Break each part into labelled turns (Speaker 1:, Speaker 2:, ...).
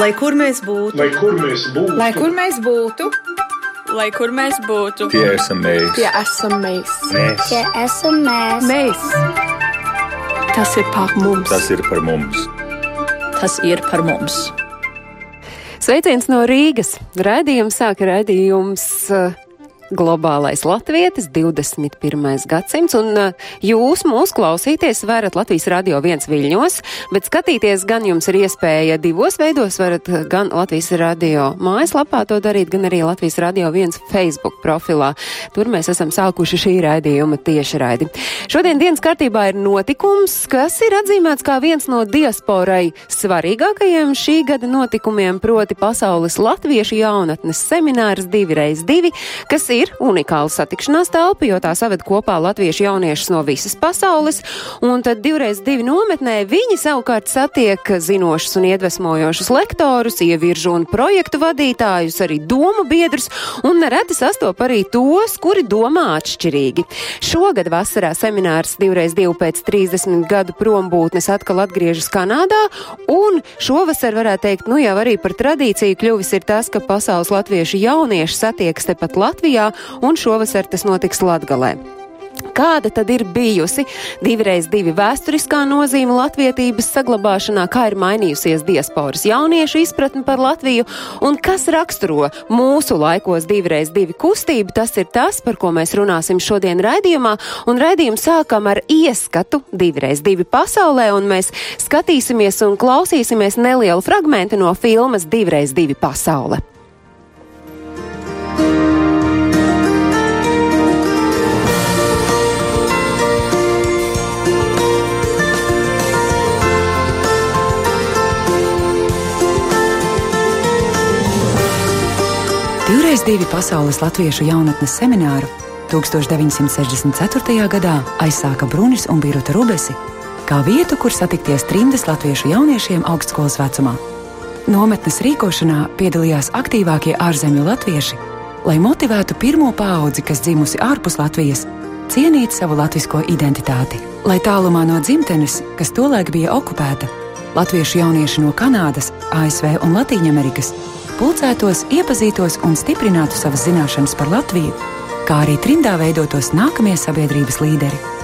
Speaker 1: Lai kur mēs būtu,
Speaker 2: Lai kur mēs būtu,
Speaker 3: Lai kur mēs būtu,
Speaker 4: Lai kur mēs būtu,
Speaker 5: Tie esam mēs.
Speaker 3: tie esam mēs.
Speaker 5: mēs.
Speaker 6: Tie esam mēs.
Speaker 3: Mēs! Tas ir par mums!
Speaker 5: Tas ir par mums.
Speaker 4: tas ir par mums.
Speaker 7: Sveiciens no Rīgas! Raidījums sāka raidījums. Uh, Globālais latvietis, 21. gadsimts, un uh, jūs mūs klausīties varat Latvijas radio viens viļņos, bet skatīties gan jums ir iespēja divos veidos, varat gan Latvijas radio mājaslapā to darīt, gan arī Latvijas radio viens Facebook profilā. Tur mēs esam sākuši šī raidījuma tieši raidi. Šodien dienas kārtībā ir notikums, kas ir atzīmēts kā viens no diasporai svarīgākajiem šī gada notikumiem, proti pasaules latviešu jaunatnes seminārs 2x2, kas ir ir unikāla satikšanās telpa, jo tā saved kopā latviešu jauniešus no visas pasaules, un tad divreiz divi nometnē viņi savukārt satiek zinošus un iedvesmojošus lektorus, ieviržu un projektu vadītājus, arī domu biedrus, un nereti sastop arī tos, kuri domā atšķirīgi. Šogad vasarā seminārs divreiz divi pēc 30 gadu prombūtnes atkal atgriežas Kanādā, un šovasar varētu teikt, nu jau arī par tradīciju kļuvis ir tas, ka pasaules latviešu jaunieši satiekas tepat Latvijā, un šovasar tas notiks Latgalē. Kāda tad ir bijusi divreiz divi vēsturiskā nozīme latvietības saglabāšanā, kā ir mainījusies diasporas jauniešu izpratne par Latviju un kas raksturo mūsu laikos divreiz divi kustību, tas ir tas, par ko mēs runāsim šodien raidījumā, un raidījumu sākam ar ieskatu divreiz divi pasaulē, un mēs skatīsimies un klausīsimies nelielu fragmentu no filmas divreiz divi pasaule.
Speaker 8: Divreiz divi pasaules latviešu jaunatnes semināru 1964. gadā aizsāka Brunis un Birta Rubesi kā vietu, kur satikties trimdes latviešu jauniešiem augstskolas vecumā. Nometnes rīkošanā piedalījās aktīvākie ārzemju latvieši, lai motivētu pirmo paudzi, kas dzimusi ārpus Latvijas, cienīt savu latvisko identitāti. Lai tālumā no dzimtenes, kas tolaik bija okupēta, latviešu jaunieši no Kanādas, ASV un Latvijas pulcētos, iepazītos un stiprinātu savas zināšanas par Latviju, kā arī trimdā veidotos nākamie sabiedrības līderi.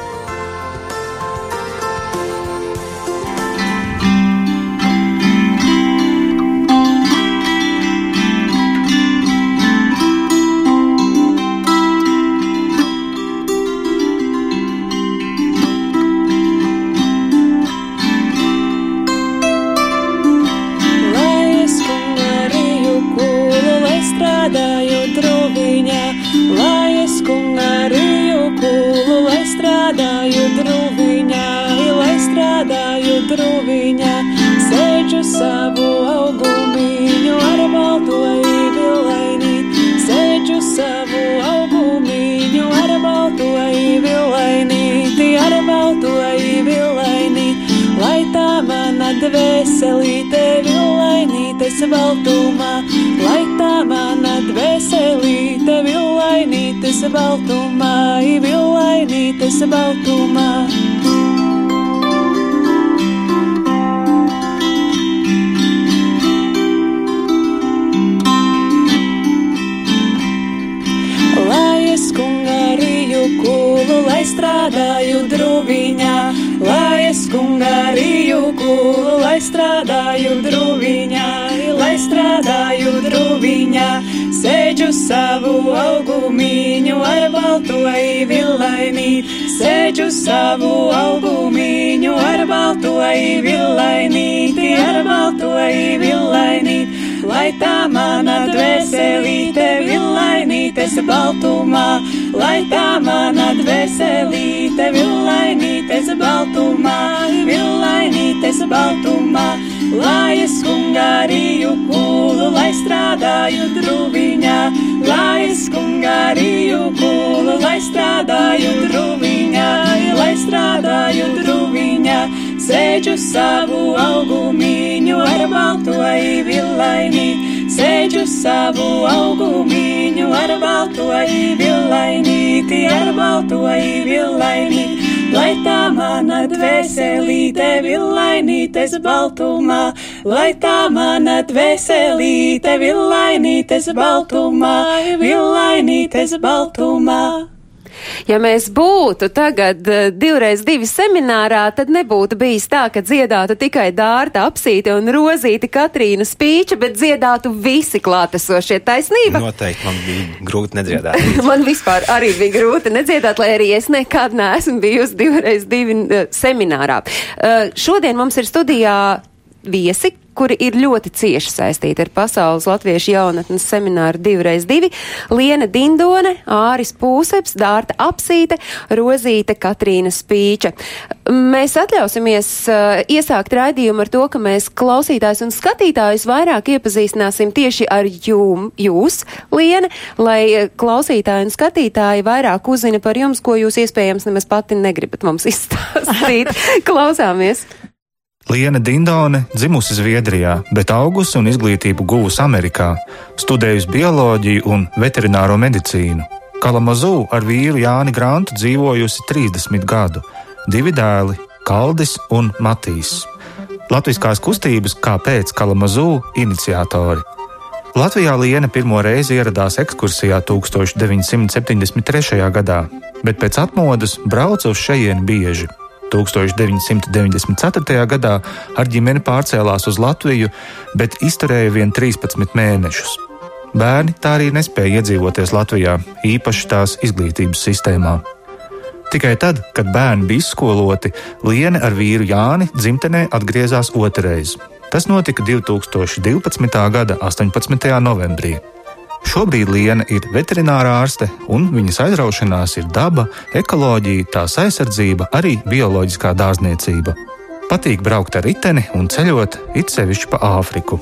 Speaker 9: Strādāju druviņā, lai strādāju druviņā, sēžu savu augumiņu ar balto īvilaini, sēžu savu augumiņu ar balto īvilaini, ar balto īvilaini, lai tā mana dvēselīte villainītes baltumā, lai tā mana dvēselīte villainītes baltumā, villainītes baltumā. Kūlu, lai strādāju druviņā, lai es kungariju kūlu, lai strādāju druviņā, lai strādāju druviņā, sēžu savu augumiņu ar balto īvilaini, sēžu savu augumiņu ar balto īvilaini, ar balto īvilaini. Lai tā mana dvēselīte villainītes baltumā, lai tā mana dvēselīte villainītes baltumā, villainītes baltumā, lai es kungariju kūlu, lai strādāju druviņā, lai es kungariju kūlu, lai strādāju druviņā, lai strādāju druviņā, sēžu savu augumiņu ar balto īvilaini, sēžu savu augumiņu ar balto īvilaini, ar balto īvilaini, lai tā mana dvēselīte villainītes baltumā, lai tā mana dvēselīte villainītes baltumā, villainītes baltumā.
Speaker 7: Ja mēs būtu tagad uh, divreiz divi seminārā, tad nebūtu bijis tā, ka dziedātu tikai Dārta apsīte un rozīte Katrīna spīča, bet dziedātu visi klātesošie taisnība.
Speaker 2: Noteikti man bija grūti nedziedāt.
Speaker 7: man vispār arī bija grūti nedziedāt, lai arī es nekad neesmu bijusi divreiz divi uh, seminārā. Uh, šodien mums ir studijā viesi, kuri ir ļoti cieši saistīti ar Pasaules latviešu jaunatnes semināru 2x2 - Liena Dindone, Āris Pūseps, Dārta Apsīte, Rozīte Katrīna Spīča. Mēs atļausimies uh, iesākt raidījumu ar to, ka mēs klausītājs un skatītājus vairāk iepazīstināsim tieši ar jum, jūs, Liena, lai klausītāji un skatītāji vairāk uzzina par jums, ko jūs iespējams nemaz pati negribat mums izstāstīt. Klausāmies!
Speaker 5: Liena Dindone dzimusi Zviedrijā, bet augusi un izglītību guvusi Amerikā, studējusi bioloģiju un veterināro medicīnu. Kalamazū ar vīru Jāni Grantu dzīvojusi 30 gadu, divi dēli - Kaldis un Matīs. Latviskās kustības Kāpēc Kalamazū iniciatori. Latvijā Liena pirmo reizi ieradās ekskursijā 1973. gadā, bet pēc atmodas brauca uz šejienu bieži. 1994. gadā ar ģimeni pārcēlās uz Latviju, bet izturēja vien 13 mēnešus. Bērni tā arī nespēja iedzīvoties Latvijā, īpaši tās izglītības sistēmā. Tikai tad, kad bērni bija izskoloti, Liene ar vīru Jāni dzimtenē atgriezās otrreiz. Tas notika 2012. gada 18. novembrī. Šobrīd Liena ir veterinārā ārste, un viņas aizraušanās ir daba, ekoloģija, tās aizsardzība, arī bioloģiskā dārzniecība. Patīk braukt ar riteni un ceļot, it sevišķi pa Āfriku.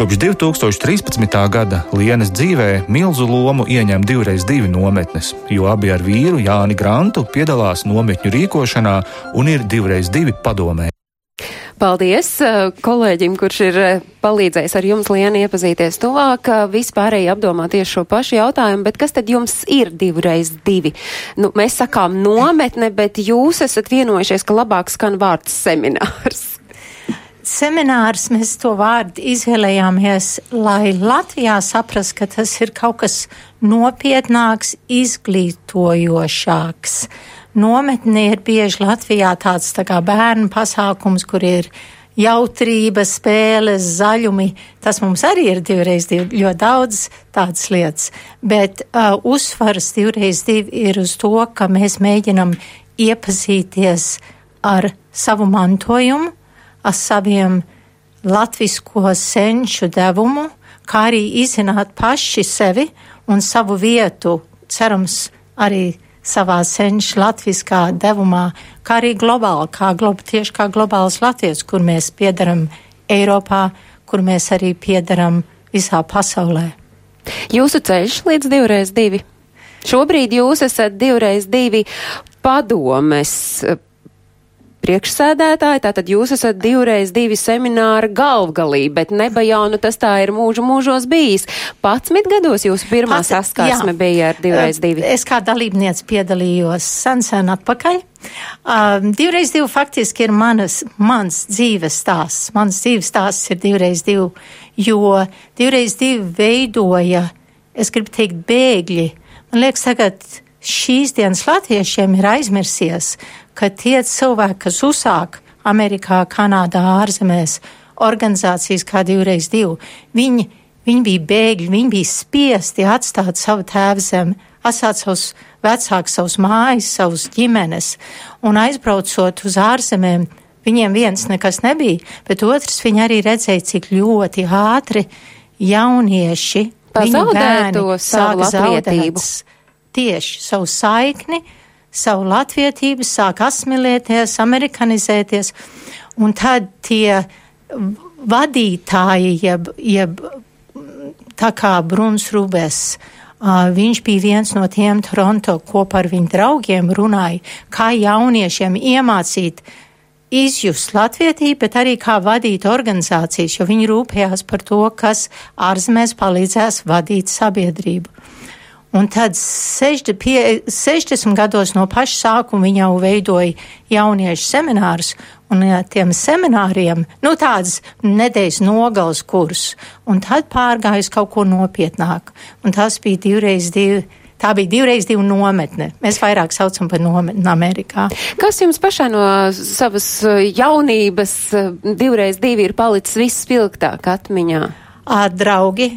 Speaker 5: Kopš 2013. gada Lienas dzīvē milzu lomu ieņem divreiz divi nometnes, jo abi ar vīru Jāni Grantu piedalās nometņu rīkošanā un ir divreiz divi padomē.
Speaker 7: Paldies uh, kolēģim, kurš ir uh, palīdzējis ar jums, Liena, iepazīties tuvāk, uh, vispārēji apdomā tieši šo pašu jautājumu, bet kas tad jums ir divreiz divi? Nu, mēs sakām nometne, bet jūs esat vienojušies, ka labāk skan vārds seminārs.
Speaker 6: Seminārs mēs to vārdu izvēlējāmies, lai Latvijā saprast, ka tas ir kaut kas nopietnāks, izglītojošāks. Nometne ir bieži Latvijā tāds tā kā bērnu pasākums, kur ir jautrība, spēles, zaļumi. Tas mums arī ir divreiz divi, ļoti daudz tādas lietas. Bet uh, uzsvars divreiz divi ir uz to, ka mēs mēģinam iepazīties ar savu mantojumu, ar saviem latvisko senču devumu, kā arī izzināt paši sevi un savu vietu, cerams, arī savā senču latviskā devumā, kā arī globāli, kā glob, tieši kā globāls latviets, kur mēs piedaram Eiropā, kur mēs arī piedaram visā pasaulē.
Speaker 7: Jūsu ceļš līdz divreiz divi. Šobrīd jūs esat divreiz divi padomes priekšsēdētāji, tātad jūs esat divreiz divi semināra galvgalī, bet neba jau nu tas tā ir mūžu mūžos bijis. Patsmit gados jūsu pirmā Pats, saskarsme jā. bija ar divreiz divi.
Speaker 6: Es kā dalībniece piedalījos sen sen atpakaļ. Um, divreiz divi faktiski ir manas, mans dzīves stāsts. Mans dzīves stāsts ir divreiz divi, jo divreiz divi veidoja, es gribu teikt, bēgļi. Man liekas, tagad šīs dienas latviešiem ir aizmirsies, ka tie cilvēki, kas uzsāk Amerikā, Kanādā, ārzemēs organizācijas kā divreiz divu, viņi, viņi bija bēgļi, viņi bija spiesti atstāt savu tēvu zemi, atstāt savus vecākus, savus mājas, savus ģimenes, un aizbraucot uz ārzemēm, viņiem viens nekas nebija, bet otrs viņi arī redzēja, cik ļoti ātri jaunieši, bērni sāk zaudēt tieši savu saikni, savu latvietību, sāk asmilēties, amerikanizēties, un tad tie vadītāji, jeb, jeb tā kā Bruns Rubes, uh, viņš bija viens no tiem Toronto kopā ar viņu draugiem runāja, kā jauniešiem iemācīt izjust latvietību, bet arī kā vadīt organizācijas, jo viņi rūpējās par to, kas ārzemēs palīdzēs vadīt sabiedrību. Un tad 60, pie, 60 gados no paša sākuma viņa jau veidoja jauniešu seminārus, un tiem semināriem, nu tādas nedēļas nogals kurs, un tad pārgājis kaut ko nopietnāk. Un tas bija divreiz divi. Tā bija divreiz divu nometne. Mēs vairāk saucam par nometni Amerikā.
Speaker 7: Kas jums pašai no savas jaunības divreiz divi ir palicis vispilgtāk atmiņā?
Speaker 6: Draugi,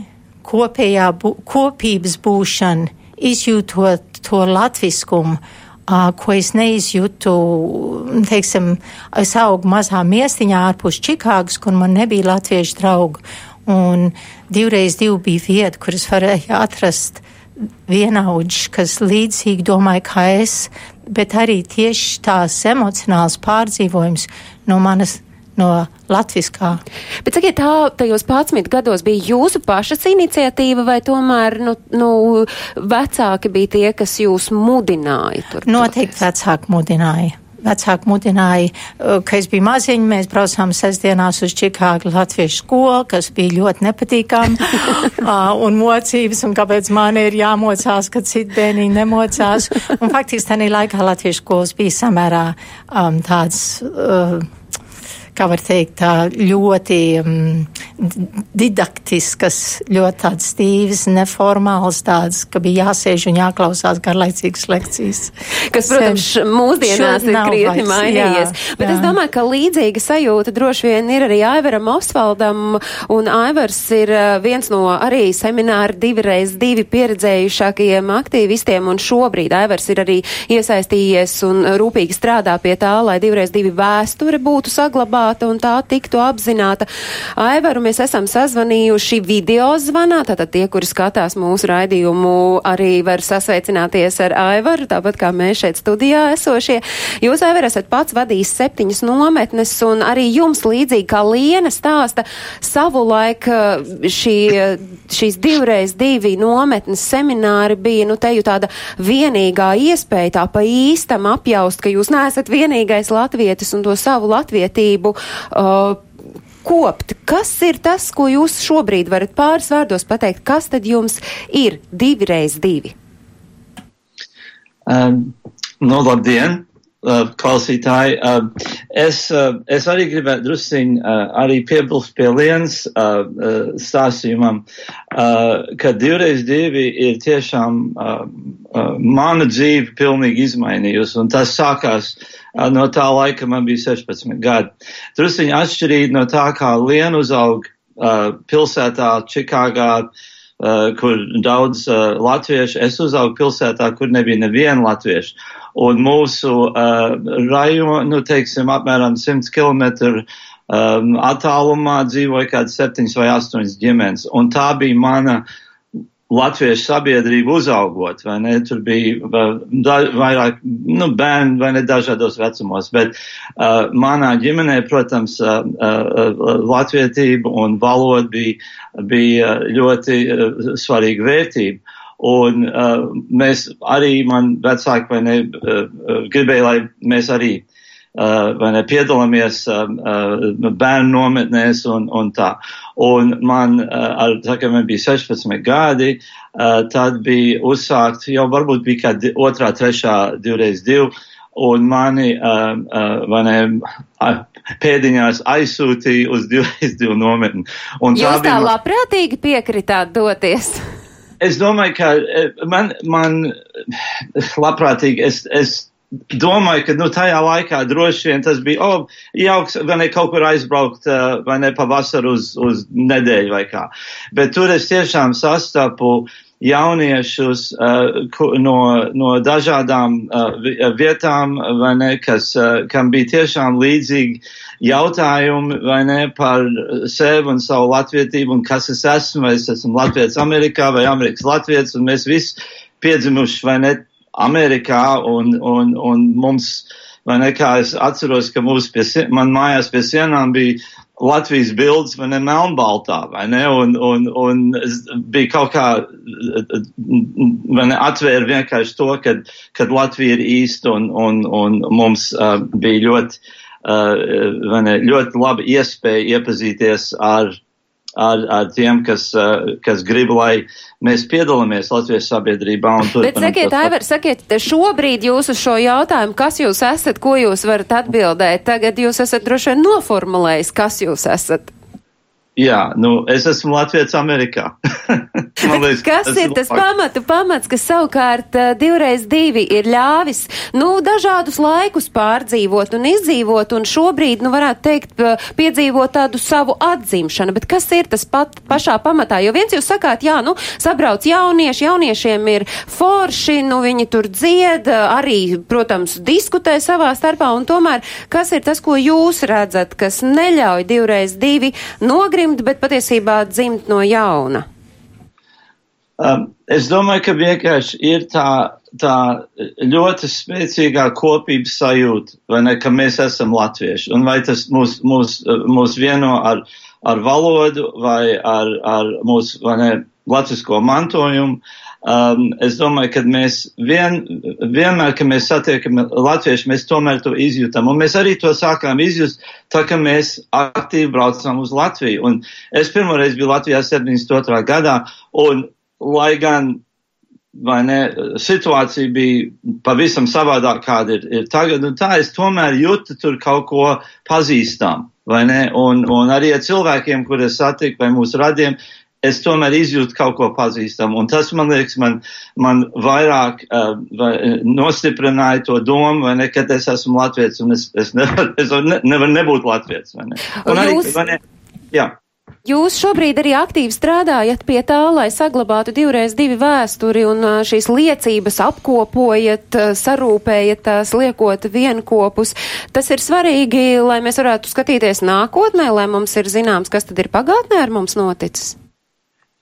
Speaker 6: kopējā bū, kopības būšana, izjūtot to latviskumu, uh, ko es neizjūtu, teiksim, es augu mazā miestiņā ārpus Čikāgas, kur man nebija latviešu draugu. Un divreiz divi bija vieta, kur es varēju atrast vienaudžus, kas līdzīgi domāja kā es, bet arī tieši tās emocionāls pārdzīvojums no manas no latviskā.
Speaker 7: Bet sakiet, tā tajos 11 gados bija jūsu pašas iniciatīva vai tomēr, nu, nu vecāki bija tie, kas jūs mudināja tur?
Speaker 6: Noteikti vecāki mudināja. Vecāki mudināja, uh, ka es biju maziņa, mēs braucām sestdienās uz Čikāgu latviešu skolu, kas bija ļoti nepatīkami, uh, un mocības, un kāpēc man ir jāmocās, ka citi bērniņi nemocās. Un faktiski tādā laikā latviešu skolas bija samērā um, tāds. Uh, kā var teikt, tā ļoti um, didaktiskas, ļoti tādas stīvas, neformālas, tādas, ka bija jāsēž un jāklausās garlaicīgas lekcijas.
Speaker 7: Kas, protams, mūsdienās ir krietni mainījies. Jā, Bet jā. es domāju, ka līdzīga sajūta droši vien ir arī Aivaram Osvaldam, un Aivars ir viens no arī semināra divreiz divi pieredzējušākajiem aktīvistiem, un šobrīd Aivars ir arī iesaistījies un rūpīgi strādā pie tā, lai divreiz divi vēsture būtu saglabāta atklāta un tā tiktu apzināta. Aivaru mēs esam sazvanījuši video zvanā, tātad tie, kuri skatās mūsu raidījumu, arī var sasveicināties ar Aivaru, tāpat kā mēs šeit studijā esošie. Jūs, Aivar, esat pats vadījis septiņas nometnes un arī jums līdzīgi kā Liena stāsta savu laiku šī, šīs divreiz divi nometnes semināri bija, nu, te jau tāda vienīgā iespēja tā pa īstam apjaust, ka jūs neesat vienīgais latvietis un to savu latvietību uh, kopt. Kas ir tas, ko jūs šobrīd varat pāris vārdos pateikt? Kas tad jums ir divi reiz divi?
Speaker 10: Um, no, nu, labdien! Uh, klausītāji, uh, es, uh, es arī gribētu drusciņ uh, arī piebilst pie lienas uh, uh, stāstījumam, uh, ka divreiz divi ir tiešām uh, uh, mana dzīve pilnīgi izmainījusi, un tas sākās uh, no tā laika man bija 16 gadi. Drusciņi atšķirīgi no tā, kā Liena uzaug uh, pilsētā Čikāgā, uh, kur daudz uh, latviešu, es uzaugu pilsētā, kur nebija neviena latvieša. Un mūsu uh, rajona, nu, teiksim, apmēram 100 km um, attālumā dzīvoja kāds septiņas vai astoņas ģimenes. Un tā bija mana uh, latviešu sabiedrību uzaugot, vai ne, tur bija da, vairāk, nu, bērni, vai ne, dažādos vecumos, bet uh, manā ģimenē, protams, uh, uh, latvietība un valoda bija, bija ļoti uh, svarīga vērtība. Un uh, mēs arī, man vecāki, vai ne, uh, gribēja, lai mēs arī uh, vai ne, piedalāmies uh, uh, bērnu nometnēs un, un tā. Un man, ar, tā kā man bija 16 gadi, tad bija uzsākt, jau varbūt bija kā otrā, trešā, divreiz divi, un mani, vai ne, pēdiņās aizsūtīja uz divreiz divu nometni.
Speaker 7: Un Jūs tā, tā bija, labprātīgi piekritāt doties?
Speaker 10: Es domāju, ka man, man labprātīgi, es, es domāju, ka nu, tajā laikā droši vien tas bija, oh, jauks, vai ne kaut kur aizbraukt, vai ne pavasaru uz, uz nedēļu vai kā. Bet tur es tiešām sastapu jauniešus no, no dažādām vietām, vai ne, kas, kam bija tiešām līdzīgi jautājumi, vai ne, par sevi un savu latvietību, un kas es esmu, vai es esmu Latvijas Amerikā vai Amerikas Latvijas, un mēs visi piedzimuši, vai ne, Amerikā un, un, un mums, vai ne, kā es atceros, ka mūsu pie, man mājās pie sienām bija Latvijas bildes, vai ne, melnbaltā, vai ne, un, un, un bija kaut kā, vai ne, atvēra vienkārši to, kad, kad Latvija ir īsta un, un, un mums uh, bija ļoti, uh, vai ne, ļoti laba iespēja iepazīties ar ar, ar tiem, kas, uh, kas grib, lai mēs piedalāmies Latvijas sabiedrībā.
Speaker 7: Bet sakiet, Aivar, sakiet, šobrīd jūs uz šo jautājumu, kas jūs esat, ko jūs varat atbildēt, tagad jūs esat droši vien noformulējis, kas jūs esat.
Speaker 10: Jā, nu, es esmu Latvijas Amerikā.
Speaker 7: liekas, kas ir tas pamatu pamats, kas savukārt uh, divreiz divi ir ļāvis, nu, dažādus laikus pārdzīvot un izdzīvot, un šobrīd, nu, varētu teikt, piedzīvot tādu savu atzimšanu, bet kas ir tas pat pašā pamatā? Jo viens jūs sakāt, jā, nu, sabrauc jaunieši, jauniešiem ir forši, nu, viņi tur dzied, arī, protams, diskutē savā starpā, un tomēr, kas ir tas, ko jūs redzat, kas neļauj divreiz divi nogrimt? Nodzimt, bet patiesībā dzimt no jauna?
Speaker 10: Um, es domāju, ka vienkārši ir tā, tā ļoti spēcīgā kopības sajūta, vai ne, ka mēs esam latvieši, un vai tas mūs, mūs, mūs vieno ar, ar valodu vai ar, ar mūsu, vai ne, latvisko mantojumu. Um, es domāju, ka mēs vien, vienmēr, kad mēs satiekam latviešu, mēs tomēr to izjūtam. Un mēs arī to sākām izjust, tā ka mēs aktīvi braucam uz Latviju. Un es pirmoreiz biju Latvijā 72. gadā, un lai gan vai ne, situācija bija pavisam savādāk, kāda ir, ir tagad, un tā es tomēr jūtu tur kaut ko pazīstam, vai ne, un, un arī ar cilvēkiem, kurus satiku vai mūsu radiem, es tomēr izjūtu kaut ko pazīstamu. Un tas, man liekas, man, man vairāk uh, vai, nostiprināja to domu, vai ne, ka es esmu latviets un es, es nevaru ne, nevar nebūt latviets. Vai ne? Un
Speaker 7: arī, jūs... vai ne,
Speaker 10: jā.
Speaker 7: Jūs šobrīd arī aktīvi strādājat pie tā, lai saglabātu divreiz divi vēsturi un šīs liecības apkopojat, sarūpējat tās, liekot vienkopus. Tas ir svarīgi, lai mēs varētu skatīties nākotnē, lai mums ir zināms, kas tad ir pagātnē ar mums noticis.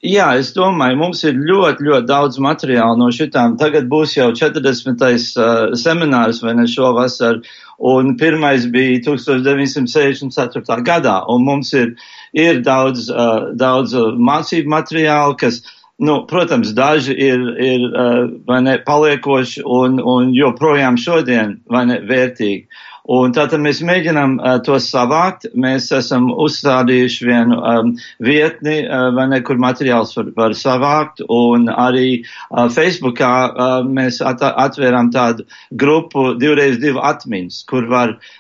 Speaker 10: Jā, es domāju, mums ir ļoti, ļoti daudz materiālu no šitām. Tagad būs jau 40. Uh, seminārs vai ne šovasar, un pirmais bija 1964. gadā, un mums ir, ir daudz, uh, daudz mācību materiālu, kas, nu, protams, daži ir, ir uh, vai ne, paliekoši un, un joprojām šodien vai ne vērtīgi. Un tātad mēs mēģinām uh, to savākt. Mēs esam uzstādījuši vienu um, vietni, uh, vai ne, kur materiāls var, var savākt. Un arī uh, Facebookā uh, mēs at atvērām tādu grupu divreiz divu atmiņas, kur var uh,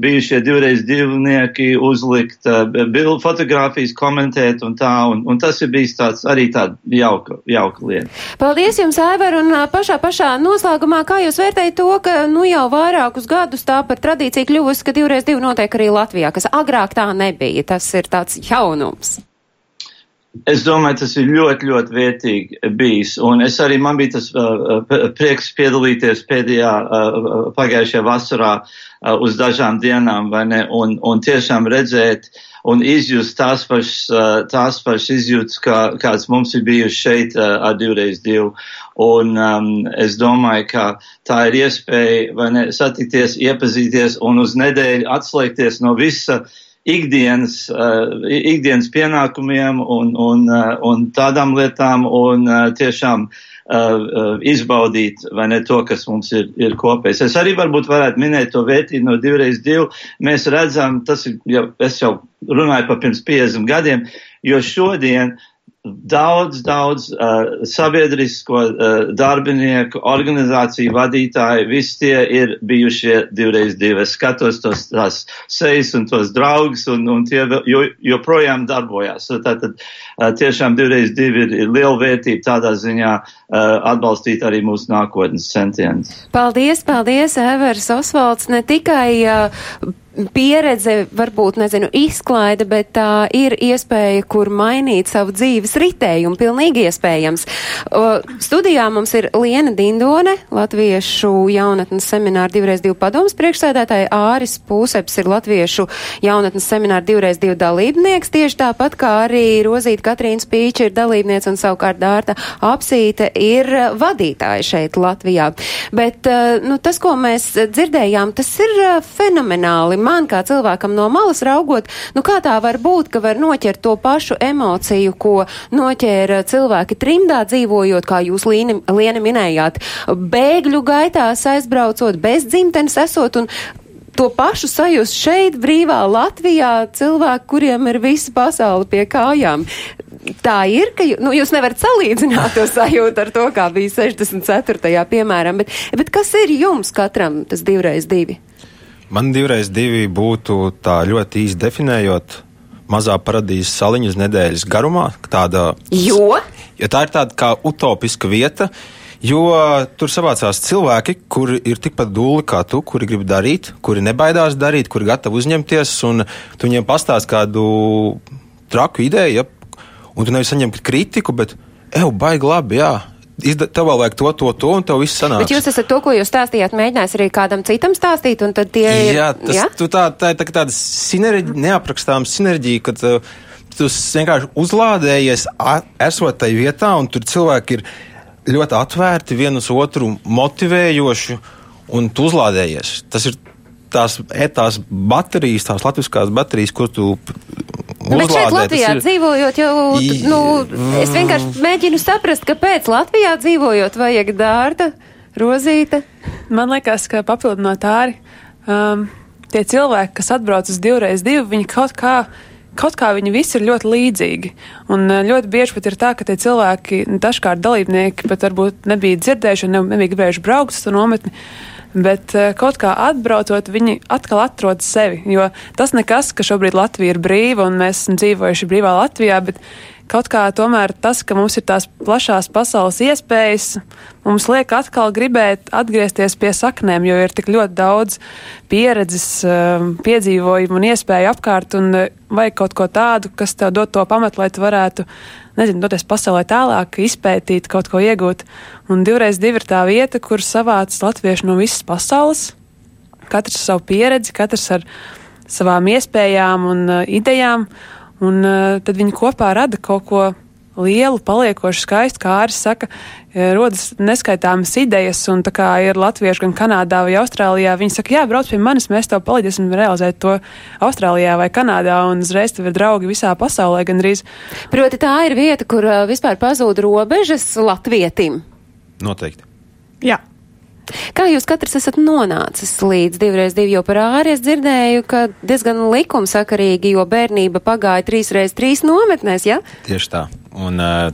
Speaker 10: bijušie divreiz divnieki uzlikt bildu fotogrāfijas, komentēt un tā. Un, un tas ir bijis tāds arī tāda jauka, jauka lieta.
Speaker 7: Paldies jums, Aivar, un pašā pašā noslēgumā, kā jūs vērtējat to, ka nu jau vairākus gadus tā par tradīcija kļuvusi, ka divreiz divi notiek arī Latvijā, kas agrāk tā nebija. Tas ir tāds jaunums.
Speaker 10: Es domāju, tas ir ļoti, ļoti vērtīgi bijis. Un es arī man bija tas uh, prieks piedalīties pēdējā uh, pagājušajā vasarā uh, uz dažām dienām, vai ne? Un, un tiešām redzēt un izjust tās pašas, uh, tās pašas izjūtas, kā, kāds mums ir bijuši šeit uh, ar divreiz divu. Un um, es domāju, ka tā ir iespēja vai ne, satikties, iepazīties un uz nedēļu atslēgties no visa ikdienas, uh, ikdienas pienākumiem un, un, uh, un tādām lietām un uh, tiešām uh, uh, izbaudīt vai ne to, kas mums ir, ir kopējs. Es arī varbūt varētu minēt to vērtību no divreiz divu. Mēs redzam, tas ir jau, es jau runāju par pirms 50 gadiem, jo šodien daudz, daudz uh, sabiedrisko uh, darbinieku, organizāciju vadītāji, visi tie ir bijušie divreiz divi. Es skatos tos tās sejas un tos draugus, un, un tie jo, joprojām darbojās. Tātad uh, tiešām divreiz divi ir, ir liela vērtība tādā ziņā atbalstīt arī mūsu nākotnes centienus.
Speaker 7: Paldies, paldies, Evers Osvalds, ne tikai uh, pieredze, varbūt, nezinu, izklaide, bet tā ir iespēja, kur mainīt savu dzīves ritējumu, pilnīgi iespējams. Uh, studijā mums ir Liena Dindone, Latviešu jaunatnes semināra divreiz divu padomas priekšsēdētāja, Āris Pūseps ir Latviešu jaunatnes semināra divreiz divu dalībnieks, tieši tāpat kā arī Rozīta Katrīna Spīča ir dalībniece un savukārt Dārta Apsīte ir vadītāja šeit Latvijā. Bet, uh, nu, tas, ko mēs dzirdējām, tas ir uh, fenomenāli man kā cilvēkam no malas raugot, nu kā tā var būt, ka var noķert to pašu emociju, ko noķēra cilvēki trimdā dzīvojot, kā jūs Lieni, Lieni minējāt, bēgļu gaitās aizbraucot, bez dzimtenes esot un to pašu sajust šeit, brīvā Latvijā, cilvēki, kuriem ir visa pasaule pie kājām. Tā ir, ka nu, jūs nevarat salīdzināt to sajūtu ar to, kā bija 64. piemēram, bet, bet kas ir jums katram tas divreiz divi?
Speaker 2: Man divreiz divi būtu tā ļoti īsti definējot mazā paradīzes saliņa uz nedēļas garumā. Tāda,
Speaker 7: jo?
Speaker 2: jo tā ir tāda kā utopiska vieta, jo tur savācās cilvēki, kuri ir tikpat dūli kā tu, kuri grib darīt, kuri nebaidās darīt, kuri gatavi uzņemties, un tu viņiem pastāst kādu traku ideju, ja, un tu nevis saņem kritiku, bet, eju, baigi labi, jā, tev vēl vajag to, to, to, un tev viss sanāk.
Speaker 7: Bet jūs esat to, ko jūs stāstījāt, mēģinājis arī kādam citam stāstīt, un tad tie ir.
Speaker 2: Jā, tas, jā? Tā, tā ir tā, tāda sinerģija, neaprakstāma sinerģija, kad uh, tu vienkārši uzlādējies, esot tajā vietā, un tur cilvēki ir ļoti atvērti, vienus otru motivējoši, un tu uzlādējies. Tas ir tās, e, tās baterijas, tās latviskās baterijas, ko tu
Speaker 7: Nu, bet šeit Latvijā ir... dzīvojot, jau, nu, es vienkārši mēģinu saprast, kāpēc Latvijā dzīvojot vajag dārta, rozīta.
Speaker 11: Man liekas, ka papildinot āri, um, tie cilvēki, kas atbrauc uz divreiz divu, viņi kaut kā kaut kā viņi visi ir ļoti līdzīgi. Un uh, ļoti bieži pat ir tā, ka tie cilvēki, dažkārt dalībnieki, pat varbūt nebija dzirdējuši un nebija gribējuši braukt uz to nometni, bet eh, kaut kā atbraucot, viņi atkal atrod sevi. Jo tas nekas, ka šobrīd Latvija ir brīva un mēs esam dzīvojuši brīvā Latvijā, bet kaut kā tomēr tas, ka mums ir tās plašās pasaules iespējas, mums liek atkal gribēt atgriezties pie saknēm, jo ir tik ļoti daudz pieredzes, eh, piedzīvojumu un iespēju apkārt, un eh, vajag kaut ko tādu, kas tev dod to pamatu, lai tu varētu nezinu, doties pasaulē tālāk, izpētīt, kaut ko iegūt. Un divreiz divi ir tā vieta, kur savāc latvieši no visas pasaules. Katrs ar savu pieredzi, katrs ar savām iespējām un uh, idejām, un uh, tad viņi kopā rada kaut ko lielu, paliekošu skaistu, kā arī saka, e, rodas neskaitāmas idejas, un tā kā ir latvieši gan Kanādā vai Austrālijā, viņi saka, jā, brauc pie manis, mēs tev palīdzēsim realizēt to Austrālijā vai Kanādā, un uzreiz tev ir draugi visā pasaulē gandrīz.
Speaker 7: Proti tā ir vieta, kur uh, vispār pazūd robežas latvietim.
Speaker 2: Noteikti.
Speaker 11: Jā.
Speaker 7: Kā jūs katrs esat nonācis līdz divreiz divi, jo par āri es dzirdēju, ka diezgan likumsakarīgi, jo bērnība pagāja trīs reiz trīs nometnēs, ja?
Speaker 2: Tieši tā. Un uh,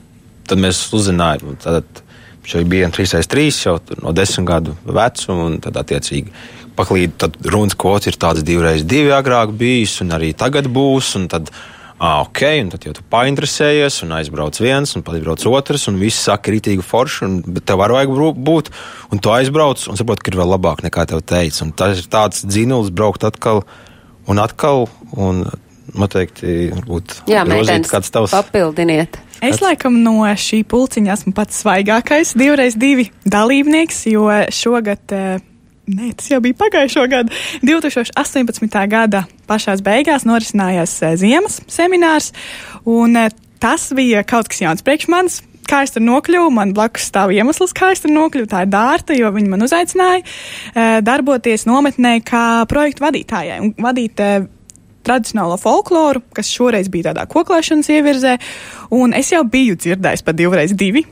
Speaker 2: tad mēs uzzinājām, tad šeit bija 3x3 jau no 10 gadu vecuma, un tad attiecīgi paklīd, tad runas kvots ir tāds 2x2 agrāk bijis, un arī tagad būs, un tad, ah, ok, un tad jau tu painteresējies, un aizbrauc viens, un pat brauc otrs, un viss saka rītīgi forši, un, bet tev var vajag būt, un tu aizbrauc, un saprot, ka ir vēl labāk nekā tev teica, un tas ir tāds dzinulis braukt atkal un atkal, un noteikti varbūt
Speaker 7: meitenes, kāds tavs papildiniet.
Speaker 11: Es laikam no šī pulciņa esmu pats svaigākais, divreiz divi dalībnieks, jo šogad, eh, nē, tas jau bija pagājušo gadu, 2018. gada pašās beigās norisinājās eh, ziemas seminārs, un eh, tas bija kaut kas jauns priekš manis. Kā es tur nokļuvu, man blakus stāv iemesls, kā es tur nokļuvu. Tā ir dārta, jo viņi man uzaicināja e, darboties nometnē kā projektu vadītājai un vadīt tradicionālo folkloru, kas šoreiz bija tādā koklēšanas ievirzē, un es jau biju dzirdējis par divreiz divi.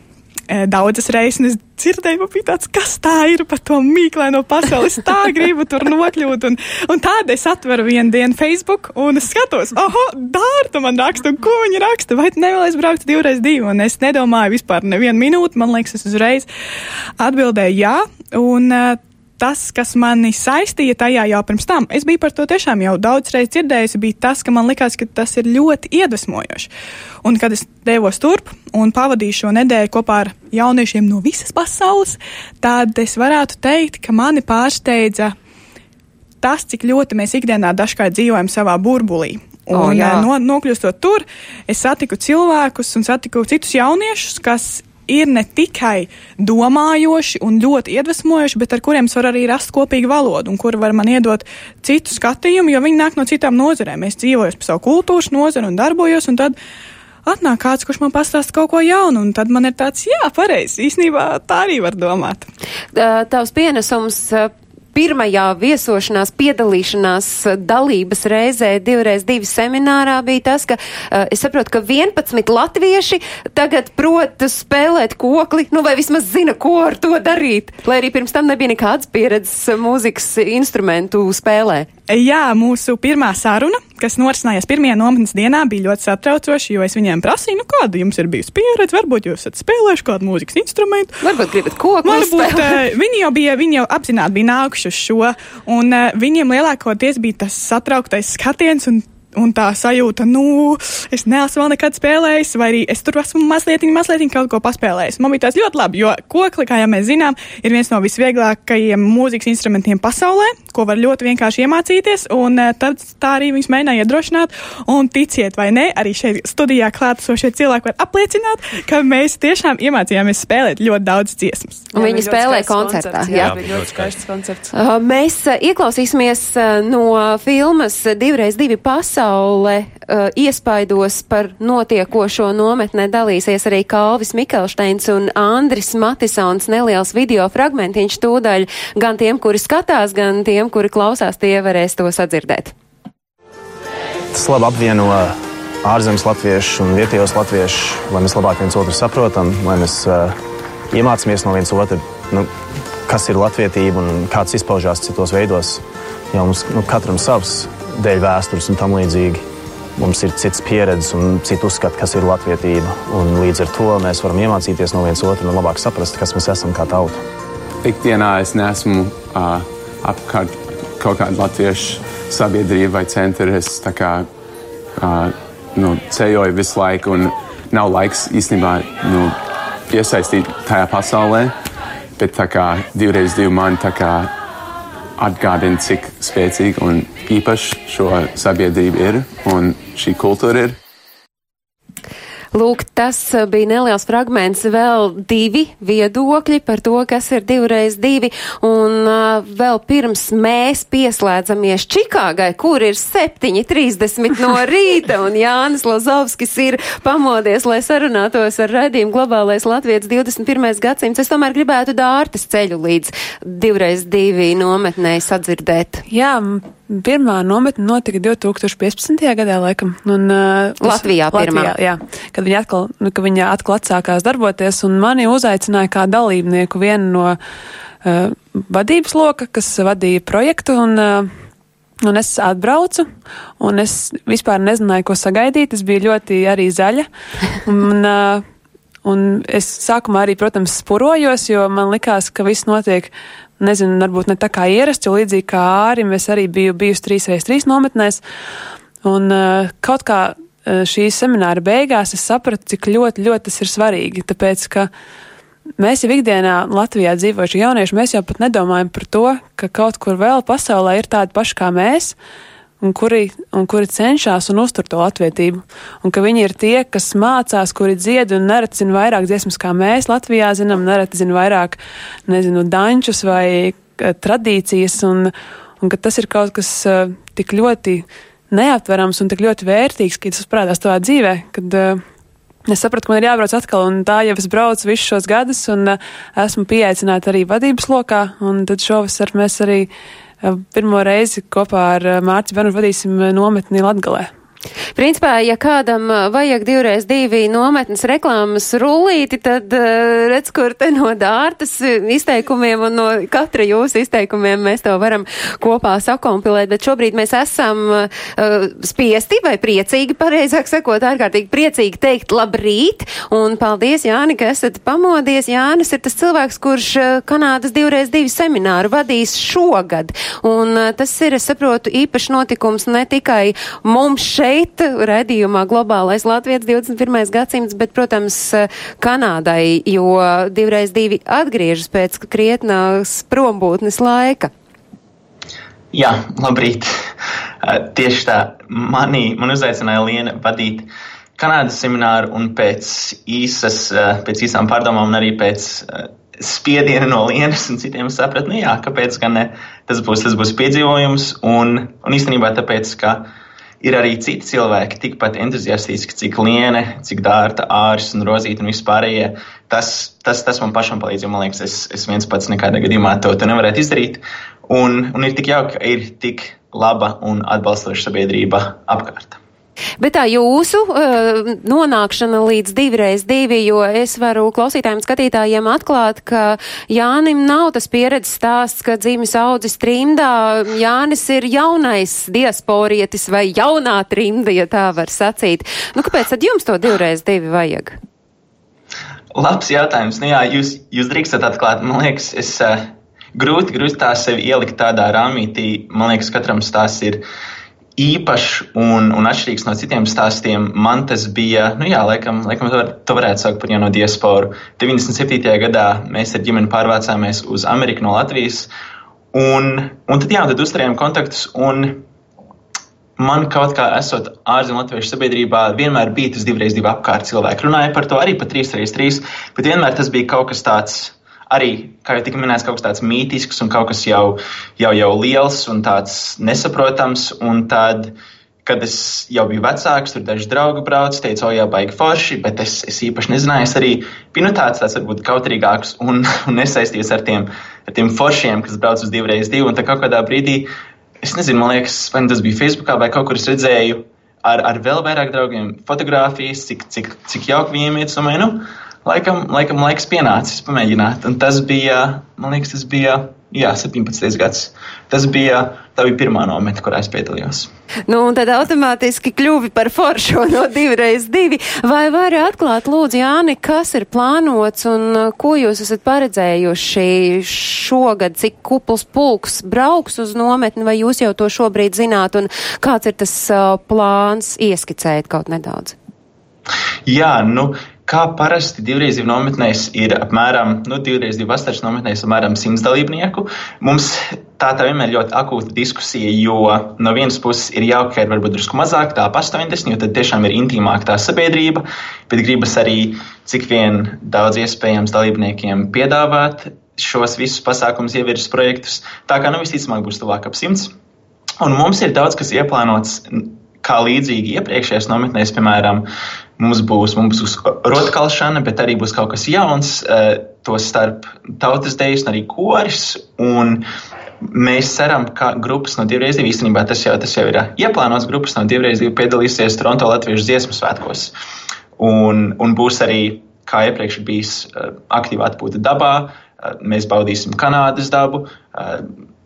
Speaker 11: E, daudzas reizes es dzirdēju, man bija tāds, kas tā ir par to mīklaino pasauli. Es tā gribu tur nokļūt. Un, un tāda es atveru vienu dienu Facebook un es skatos, oh, dārta man raksta, un ko viņa raksta. Vai nevēlies braukt divreiz divi? Un es nedomāju vispār nevienu minūti. Man liekas, es uzreiz atbildēju jā. Un, uh, tas, kas mani saistīja tajā jau pirms tam, es biju par to tiešām jau daudz reiz dzirdējusi, bija tas, ka man likās, ka tas ir ļoti iedvesmojoši. Un kad es devos turp un pavadīju šo nedēļu kopā ar jauniešiem no visas pasaules, tad es varētu teikt, ka mani pārsteidza tas, cik ļoti mēs ikdienā dažkārt dzīvojam savā burbulī. Un, oh, jā. no, nokļūstot tur, es satiku cilvēkus un satiku citus jauniešus, kas ir ne tikai domājoši un ļoti iedvesmojoši, bet ar kuriem var arī rast kopīgu valodu un kuri var man iedot citu skatījumu, jo viņi nāk no citām nozarēm. Es dzīvoju pa savu kultūras nozari un darbojos, un tad atnāk kāds, kurš man pastāsta kaut ko jaunu, un tad man ir tāds, jā, pareizi, īstenībā tā arī var domāt.
Speaker 7: Tavs pienesums pirmajā viesošanās, piedalīšanās dalības reizē divreiz divi seminārā bija tas, ka uh, es saprotu, ka 11 latvieši tagad prot spēlēt kokli, nu vai vismaz zina, ko ar to darīt, lai arī pirms tam nebija nekādas pieredzes mūzikas instrumentu spēlē.
Speaker 11: Jā, mūsu pirmā saruna, kas norisinājās pirmajā nometnes dienā, bija ļoti satraucoša, jo es viņiem prasīju, nu, kāda jums ir bijusi pieredze, varbūt jūs esat spēlējuši kādu mūzikas instrumentu.
Speaker 7: Varbūt gribat koku.
Speaker 11: Varbūt uh, viņi jau bija, viņi jau apzināti bija nākuši uz šo, un uh, viņiem lielākoties bija tas satrauktais skatiens un un tā sajūta, nu, es neesmu vēl nekad spēlējis, vai arī es tur esmu mazliet, mazliet kaut ko paspēlējis. Man bija tas ļoti labi, jo kokli, kā jau mēs zinām, ir viens no visvieglākajiem mūzikas instrumentiem pasaulē, ko var ļoti vienkārši iemācīties, un eh, tad tā arī viņus mēģināja iedrošināt. Un ticiet vai nē, arī šeit studijā klātesošie cilvēki var apliecināt, ka mēs tiešām iemācījāmies spēlēt ļoti daudz dziesmas.
Speaker 7: Un viņi spēlē koncertā.
Speaker 12: Jā, jā, bija ļoti skaists koncerts.
Speaker 7: Mēs uh, ieklausīsimies uh, no filmas Divreiz divi pasauli pasaule uh, iespaidos par notiekošo nometnē dalīsies arī Kalvis Mikelšteins un Andris Matisons neliels video fragmentiņš tūdaļ gan tiem, kuri skatās, gan tiem, kuri klausās, tie varēs to sadzirdēt.
Speaker 13: Tas labi apvieno ārzemes latviešus un vietējos latviešus, lai mēs labāk viens otru saprotam, lai mēs uh, iemācāmies no viens otru, nu, kas ir latvietība un kāds izpaužās citos veidos. Jo mums nu, katram savs dēļ vēstures un tam līdzīgi. Mums ir cits pieredzes un cits uzskats, kas ir latvietība. Un līdz ar to mēs varam iemācīties no viens otru un labāk saprast, kas mēs esam kā tauta.
Speaker 12: Ikdienā es neesmu uh, apkārt kaut kāda latviešu sabiedrība vai centra. Es kā, uh, nu, ceļoju visu laiku un nav laiks īstenībā nu, iesaistīt tajā pasaulē. Bet kā divreiz divi man atgādina, cik spēcīga un īpaša šo sabiedrību ir un šī kultūra ir.
Speaker 7: Lūk, tas bija neliels fragments, vēl divi viedokļi par to, kas ir divreiz divi, un uh, vēl pirms mēs pieslēdzamies Čikāgai, kur ir 7.30 no rīta, un Jānis Lazovskis ir pamodies, lai sarunātos ar raidījumu globālais Latvijas 21. gadsimts. Es tomēr gribētu dārtas ceļu līdz divreiz divi nometnē sadzirdēt.
Speaker 14: Jā, Pirmā nometne notika 2015. gadā, laikam. Un, uh,
Speaker 7: Latvijā pirmā.
Speaker 14: Latvijā, jā, kad viņa atkal, nu, ka viņa atkal atsākās darboties, un mani uzaicināja kā dalībnieku vienu no uh, vadības loka, kas vadīja projektu, un, uh, un es atbraucu, un es vispār nezināju, ko sagaidīt. Es biju ļoti arī zaļa. Un, uh, un es sākumā arī, protams, spurojos, jo man likās, ka viss notiek nezinu, varbūt ne tā kā ierasts, jo līdzīgi kā ārim es arī biju bijusi trīs reizes trīs nometnēs. Un uh, kaut kā uh, šīs semināra beigās es sapratu, cik ļoti, ļoti tas ir svarīgi. Tāpēc, ka mēs jau ikdienā Latvijā dzīvojuši jaunieši, mēs jau pat nedomājam par to, ka kaut kur vēl pasaulē ir tādi paši kā mēs un kuri, un kuri cenšas un uztur to latvietību. Un ka viņi ir tie, kas mācās, kuri dzied un nereti zina vairāk dziesmas, kā mēs Latvijā zinām, nereti zina vairāk, nezinu, dančus vai uh, tradīcijas, un, un ka tas ir kaut kas uh, tik ļoti neaptverams un tik ļoti vērtīgs, ka tas parādās tavā dzīvē, kad uh, Es sapratu, ka man ir jābrauc atkal, un tā jau es braucu visus šos gadus, un uh, esmu pieaicināta arī vadības lokā, un tad šovasar mēs arī pirmo reizi kopā ar Mārciņu Benu vadīsim nometni Latgalē.
Speaker 7: Principā, ja kādam vajag divreiz divi nometnes reklāmas rullīti, tad uh, redz, kur te no dārtas izteikumiem un no katra jūsu izteikumiem mēs to varam kopā sakompilēt, bet šobrīd mēs esam uh, spiesti vai priecīgi, pareizāk sakot, ārkārtīgi priecīgi teikt labrīt. Un paldies, Jāni, ka esat pamodies. Jānis ir tas cilvēks, kurš uh, Kanādas divreiz divi semināru vadīs šogad, un uh, tas ir, es saprotu, īpašs notikums ne tikai mums šeit, šeit, redzījumā Globālais Latvijas 21. gadsimts, bet, protams, Kanādai, jo divreiz divi atgriežas pēc krietnās prombūtnes laika.
Speaker 15: Jā, labrīt. Tieši tā, mani, man uzaicināja Liena vadīt Kanādas semināru un pēc īsas, pēc īsām pārdomām un arī pēc spiediena no Lienas un citiem sapratu, nu jā, kāpēc gan ne, tas būs, tas būs piedzīvojums un, un īstenībā tāpēc, ka uh, ir arī citi cilvēki, tikpat entuziastiski, cik Liene, cik Dārta, Ārs un Rozīta un vispārējie. Tas, tas, tas man pašam palīdz, jo man liekas, es, es viens pats nekādā gadījumā to, to nevarētu izdarīt. Un, un ir tik jauki, ka ir tik laba un atbalstoša sabiedrība apkārt.
Speaker 7: Bet tā jūsu uh, nonākšana līdz divreiz divi, jo es varu klausītājiem skatītājiem atklāt, ka Jānim nav tas pieredzes stāsts, ka dzīves audzis trimdā. Jānis ir jaunais diasporietis vai jaunā trimda, ja tā var sacīt. Nu, kāpēc tad jums to divreiz divi vajag?
Speaker 15: Labs jautājums. Nu, jā, jūs, jūs drīkstat atklāt. Man liekas, es uh, grūti, grūti tā sevi ielikt tādā rāmītī. Man liekas, katram stāsts ir īpašs un, un atšķirīgs no citiem stāstiem. Man tas bija, nu jā, laikam, laikam to, var, to varētu saukt par jauno diasporu. 97. gadā mēs ar ģimeni pārvācāmies uz Ameriku no Latvijas. Un, un tad, jā, tad uzturējām kontaktus. Man kaut kā esot ārzemju latviešu sabiedrībā, vienmēr bija tas divreiz divi apkārt cilvēki. Runāja par to arī par trīs reizes trīs, bet vienmēr tas bija kaut kas tāds arī, kā jau tika minēts, kaut kas tāds mītisks un kaut kas jau, jau, jau liels un tāds nesaprotams. Un tad, kad es jau biju vecāks, tur daži draugi brauc, teica, o, jā, baigi forši, bet es, es īpaši nezināju. Es arī biju nu, tāds, tāds varbūt kautrīgāks un, un nesaistījies ar tiem, ar tiem foršiem, kas brauc uz divreiz divu. Un tā kaut kādā brīdī, es nezinu, man liekas, vai nu tas bija Facebookā vai kaut kur es redzēju. Ar, ar vēl vairāk draugiem fotografijas, cik, cik, cik jauki viņiem iet. Domāju, nu, laikam, laikam laiks pienācis pamēģināt. Un tas bija, man liekas, tas bija jā, 17. gads. Tas bija, tā bija pirmā nometa, kurā es piedalījos.
Speaker 7: Nu, un tad automātiski kļuvi par foršo no divreiz divi. Vai vari atklāt, lūdzu, Jāni, kas ir plānots un uh, ko jūs esat paredzējuši šogad, cik kupls pulks brauks uz nometni, vai jūs jau to šobrīd zināt, un kāds ir tas uh, plāns ieskicēt kaut nedaudz?
Speaker 15: Jā, nu, Kā parasti divreiz divu nometnēs ir apmēram, nu, divreiz divu vasaras nometnēs apmēram simts dalībnieku. Mums tā tā vienmēr ļoti akūta diskusija, jo no vienas puses ir jauki, ka ir varbūt drusku mazāk, tā pa 80, jo tad tiešām ir intīmāk tā sabiedrība, bet gribas arī cik vien daudz iespējams dalībniekiem piedāvāt šos visus pasākumus, ievirzes projektus. Tā kā nu visticamāk būs tuvāk ap simts. Un mums ir daudz kas ieplānots kā līdzīgi iepriekšējās nometnēs, piemēram, Mums būs, mums būs rotkalšana, bet arī būs kaut kas jauns, eh, to starp tautas dejas un arī koris. Un mēs ceram, ka grupas no divreiz divi īstenībā tas jau, tas jau ir ieplānots. Grupas no divreiz divi piedalīsies Toronto Latviešu dziesmu svētkos. Un, un būs arī, kā iepriekš bijis, eh, aktīva atpūta dabā. Eh, mēs baudīsim Kanādas dabu,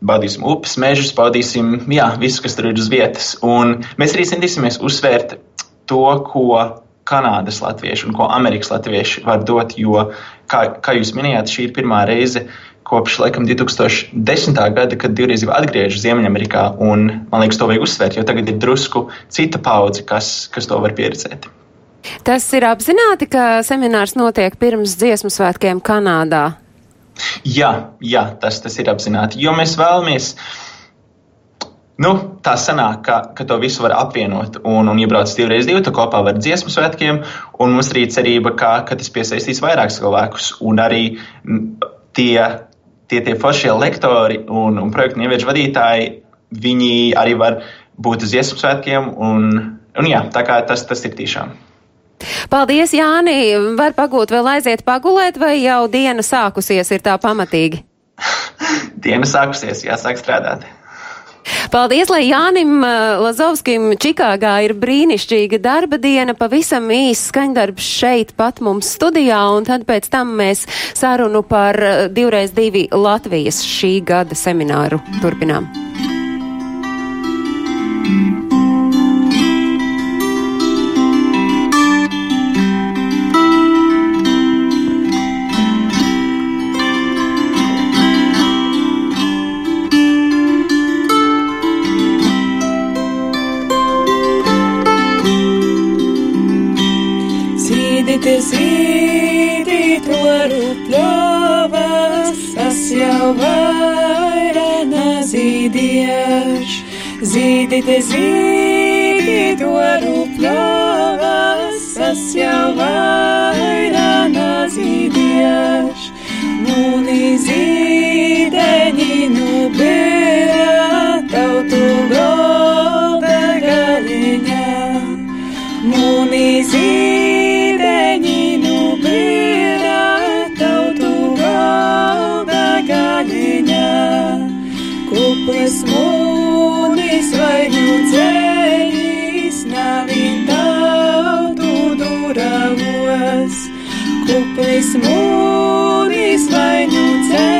Speaker 15: baudīsim upes, mežus, baudīsim jā, visu, kas tur ir uz vietas. Un mēs arī centīsimies uzsvērt to, ko Kanādas latvieši un ko Amerikas latvieši var dot. Jo, kā, kā jūs minējāt, šī ir pirmā reize kopš laikam 2010. gada, kad divreiz jau atgriežas Ziemeļamerikā. Un, man liekas, to vajag uzsvērt, jo tagad ir drusku cita paudze, kas, kas to var pieredzēt.
Speaker 7: Tas ir apzināti, ka seminārs notiek pirms dziesmu svētkiem Kanādā.
Speaker 15: Jā, jā tas, tas ir apzināti, jo mēs vēlamies uh, Nu, tā sanāk, ka, ka to visu var apvienot un, un iebrauc divreiz divi, tu kopā ar dziesmu svētkiem, un mums ir cerība, ka, ka tas piesaistīs vairāk cilvēkus. Un arī tie, tie, tie foršie lektori un, un projektu ieviešu vadītāji, viņi arī var būt uz dziesmu svētkiem, un, un jā, tā kā tas, tas ir tiešām.
Speaker 7: Paldies, Jāni! Var pagūt vēl aiziet pagulēt, vai jau diena sākusies ir tā pamatīgi?
Speaker 15: diena sākusies, jāsāk strādāt.
Speaker 7: Paldies, lai Jānim uh, Lazovskim Čikāgā ir brīnišķīga darba diena, pavisam īsts skaņdarbs šeit pat mums studijā, un tad pēc tam mēs sarunu par uh, divreiz divi Latvijas šī gada semināru turpinām.
Speaker 9: Zīdieš. Zīdīt, zīdīt varu pļovas, tas jau vairana zīdieš. Mūni zīdeņi nubēra tautu golda galiņā. Mūni zīdeņi kuplis mūris vainu ceļīs,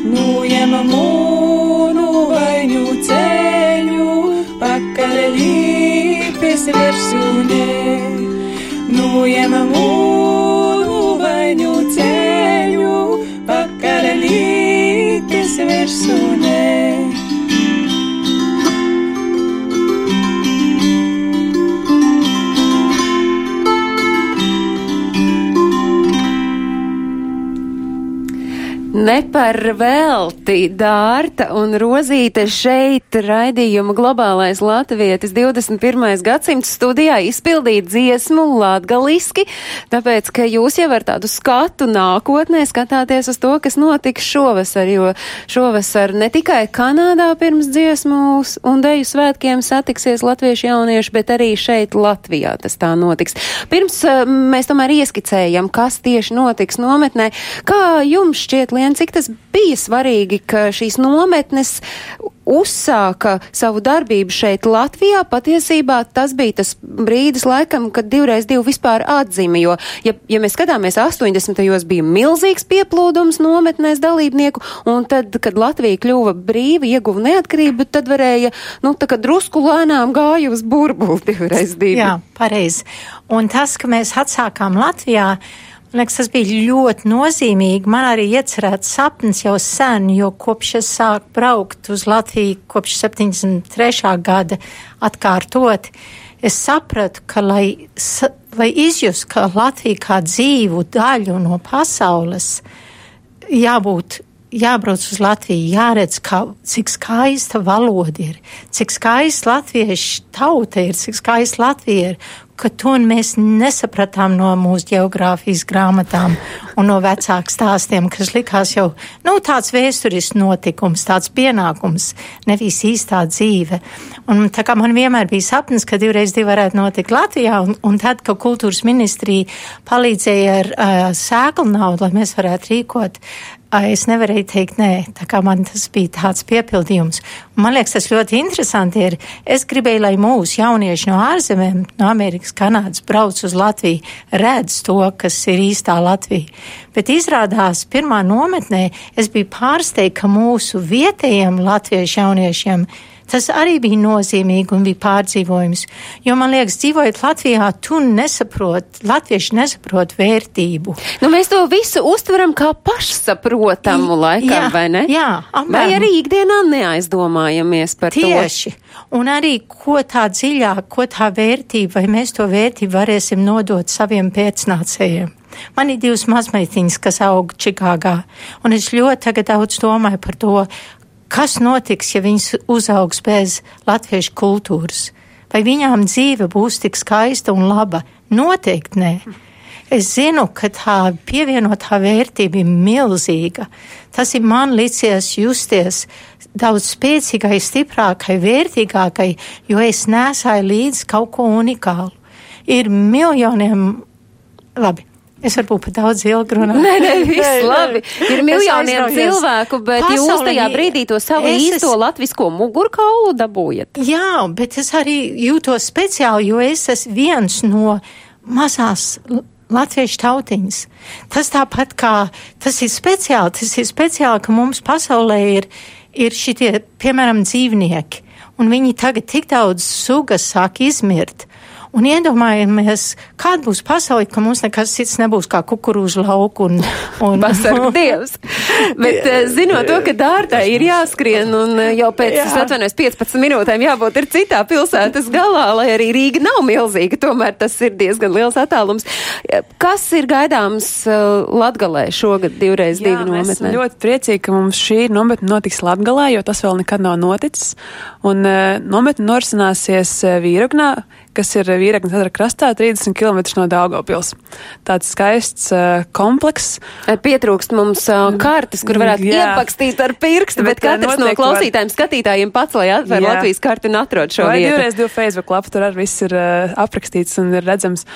Speaker 9: Nujema mūnu vainu ceļu, pakaļ līpes versunē. Nujema mūnu vainu ceļu, pakaļ līpes versunē.
Speaker 7: Ne par velti dārta un rozīte šeit raidījuma globālais latvietis 21. gadsimts studijā izpildīt dziesmu latgaliski, tāpēc, ka jūs jau ar tādu skatu nākotnē skatāties uz to, kas notiks šovasar, jo šovasar ne tikai Kanādā pirms dziesmu un deju svētkiem satiksies latviešu jaunieši, bet arī šeit Latvijā tas tā notiks. Pirms uh, mēs tomēr ieskicējam, kas tieši notiks nometnē, kā jums šķiet, Lien, cik tas bija svarīgi, ka šīs nometnes uzsāka savu darbību šeit Latvijā. Patiesībā tas bija tas brīdis laikam, kad divreiz divi vispār atzima, jo, ja, ja mēs skatāmies 80. bija milzīgs pieplūdums nometnēs dalībnieku, un tad, kad Latvija kļuva brīva, ieguva neatkarību, tad varēja, nu, tā kā drusku lēnām gāja uz burbuli divreiz divi.
Speaker 6: Jā, pareizi. Un tas, ka mēs atsākām Latvijā, Man liekas, tas bija ļoti nozīmīgi. Man arī iecerēts sapnis jau sen, jo kopš es sāku braukt uz Latviju, kopš 73. gada atkārtot, es sapratu, ka, lai, lai izjust, ka Latvija kā dzīvu daļu no pasaules, jābūt jābrauc uz Latviju, jāredz, kā, cik skaista valoda ir, cik skaista latviešu tauta ir, cik skaista Latvija ir, ka to mēs nesapratām no mūsu geogrāfijas grāmatām un no vecāku stāstiem, kas likās jau, nu, tāds vēsturisks notikums, tāds pienākums, nevis īstā dzīve. Un tā kā man vienmēr bija sapnis, ka divreiz divi varētu notikt Latvijā, un, un tad, ka kultūras ministrija palīdzēja ar uh, sēklu naudu, lai mēs varētu rīkot es nevarēju teikt nē, tā kā man tas bija tāds piepildījums. Man liekas, tas ļoti interesanti ir, es gribēju, lai mūsu jaunieši no ārzemēm, no Amerikas, Kanādas brauc uz Latviju, redz to, kas ir īstā Latvija. Bet izrādās, pirmā nometnē es biju pārsteigta, ka mūsu vietējiem latviešu jauniešiem Tas arī bija nozīmīgi un bija pārdzīvojums. Jo man liekas, dzīvojot Latvijā, tu nesaproti, latvieši nesaprot vērtību.
Speaker 7: Nu, mēs to visu uztveram kā pašsaprotamu laikam,
Speaker 6: jā,
Speaker 7: vai ne?
Speaker 6: Jā,
Speaker 7: apmēram. Vai arī ikdienā neaizdomājamies par
Speaker 6: Tieši.
Speaker 7: to?
Speaker 6: Tieši. Un arī, ko tā dziļāk, ko tā vērtība, vai mēs to vērtību varēsim nodot saviem pēcnācējiem. Man ir divas mazmeitiņas, kas aug Čikāgā, un es ļoti tagad daudz domāju par to, kas notiks, ja viņas uzaugs bez latviešu kultūras? Vai viņām dzīve būs tik skaista un laba? Noteikti nē. Es zinu, ka tā pievienotā vērtība ir milzīga. Tas ir man licies justies daudz spēcīgai, stiprākai, vērtīgākai, jo es nesāju līdzi kaut ko unikālu. Ir miljoniem, labi, Es varbūt pat daudz ilgi runāju.
Speaker 7: Nē, nē, viss labi. Ir miljoniem cilvēku, bet Pasaulī, jūs tajā brīdī to savu īsto es... latvisko mugurkaulu dabūjat.
Speaker 6: Jā, bet es arī jūtos speciāli, jo es esmu viens no mazās latviešu tautiņas. Tas tāpat kā, tas ir speciāli, tas ir speciāli, ka mums pasaulē ir, ir šitie, piemēram, dzīvnieki, un viņi tagad tik daudz sugas sāk izmirt. Un iedomājamies, kāda būs pasaule, ka mums nekas cits nebūs kā kukurūzu lauku un, un
Speaker 7: pasarg dievs. Bet eh, zinot to, ka dārtai ir jāskrien un eh, jau pēc, Jā. es atvainojos, 15 minūtēm jābūt ir citā pilsētas galā, lai arī Rīga nav milzīga, tomēr tas ir diezgan liels attālums. Kas ir gaidāms Latgalē šogad divreiz Jā, divi nometnē?
Speaker 14: ļoti priecīgi, ka mums šī nometne notiks Latgalā, jo tas vēl nekad nav noticis. Un nometne norisināsies Vīragnā kas ir Vīraknes ežera krastā, 30 km no Daugopils. Tāds skaists uh, komplekss.
Speaker 7: Pietrūkst mums uh, kartes, kur varētu Jā. iepakstīt ar pirkstu, bet, bet katrs no klausītājiem, var... skatītājiem pats, lai atver Jā. Latvijas karti un atrod šo
Speaker 14: Vai
Speaker 7: vietu.
Speaker 14: Divreiz divu Facebook lapu, tur arī viss ir uh, aprakstīts un ir redzams.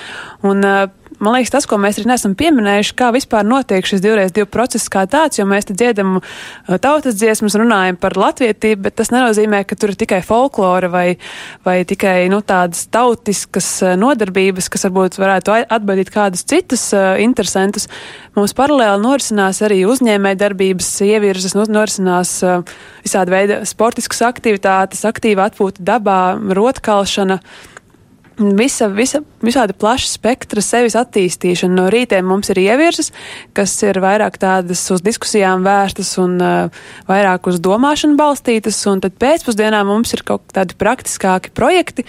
Speaker 14: Un, uh, man liekas, tas, ko mēs arī neesam pieminējuši, kā vispār notiek šis divreiz divu process kā tāds, jo mēs te dziedam uh, tautas dziesmas, runājam par latvietību, bet tas nenozīmē, ka tur ir tikai folklora vai, vai tikai, nu, tādas tautiskas uh, nodarbības, kas varbūt varētu atbaidīt kādus citus uh, interesantus. Mums paralēli norisinās arī uzņēmē darbības ievirzes, nu, norisinās uh, visādi veidi sportiskas aktivitātes, aktīva atpūta dabā, rotkalšana. Visa, visa, visādi plaša spektra sevis attīstīšana. No rītiem mums ir ievirzes, kas ir vairāk tādas uz diskusijām vērstas un uh, vairāk uz domāšanu balstītas, un tad pēcpusdienā mums ir kaut kādi praktiskāki projekti,